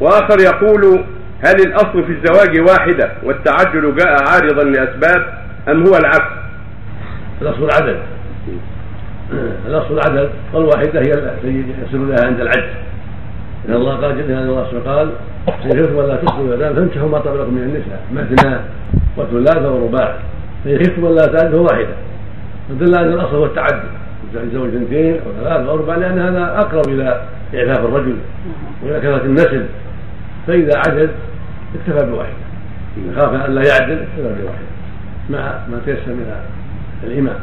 وآخر يقول هل الأصل في الزواج واحدة والتعجل جاء عارضا لأسباب أم هو العكس؟ الأصل العدد. الأصل العدد والواحدة هي التي يصل لها عند العجز. إن الله قال جل ان الله قال فإن ولا تصلوا الأذان فانكحوا ما طاب لكم من النساء مثنى وثلاث ورباع. خفتم ولا تعدوا واحدة. فدل أن الأصل هو التعدد يتزوج اثنتين أو ثلاث أو أربع لأن هذا أقرب إلى إعفاف الرجل. وإلى كثرة النسل فإذا عدد اكتفى بواحدة إذا خاف أن لا يعدل اكتفى بواحدة مع ما تيسر من الإمام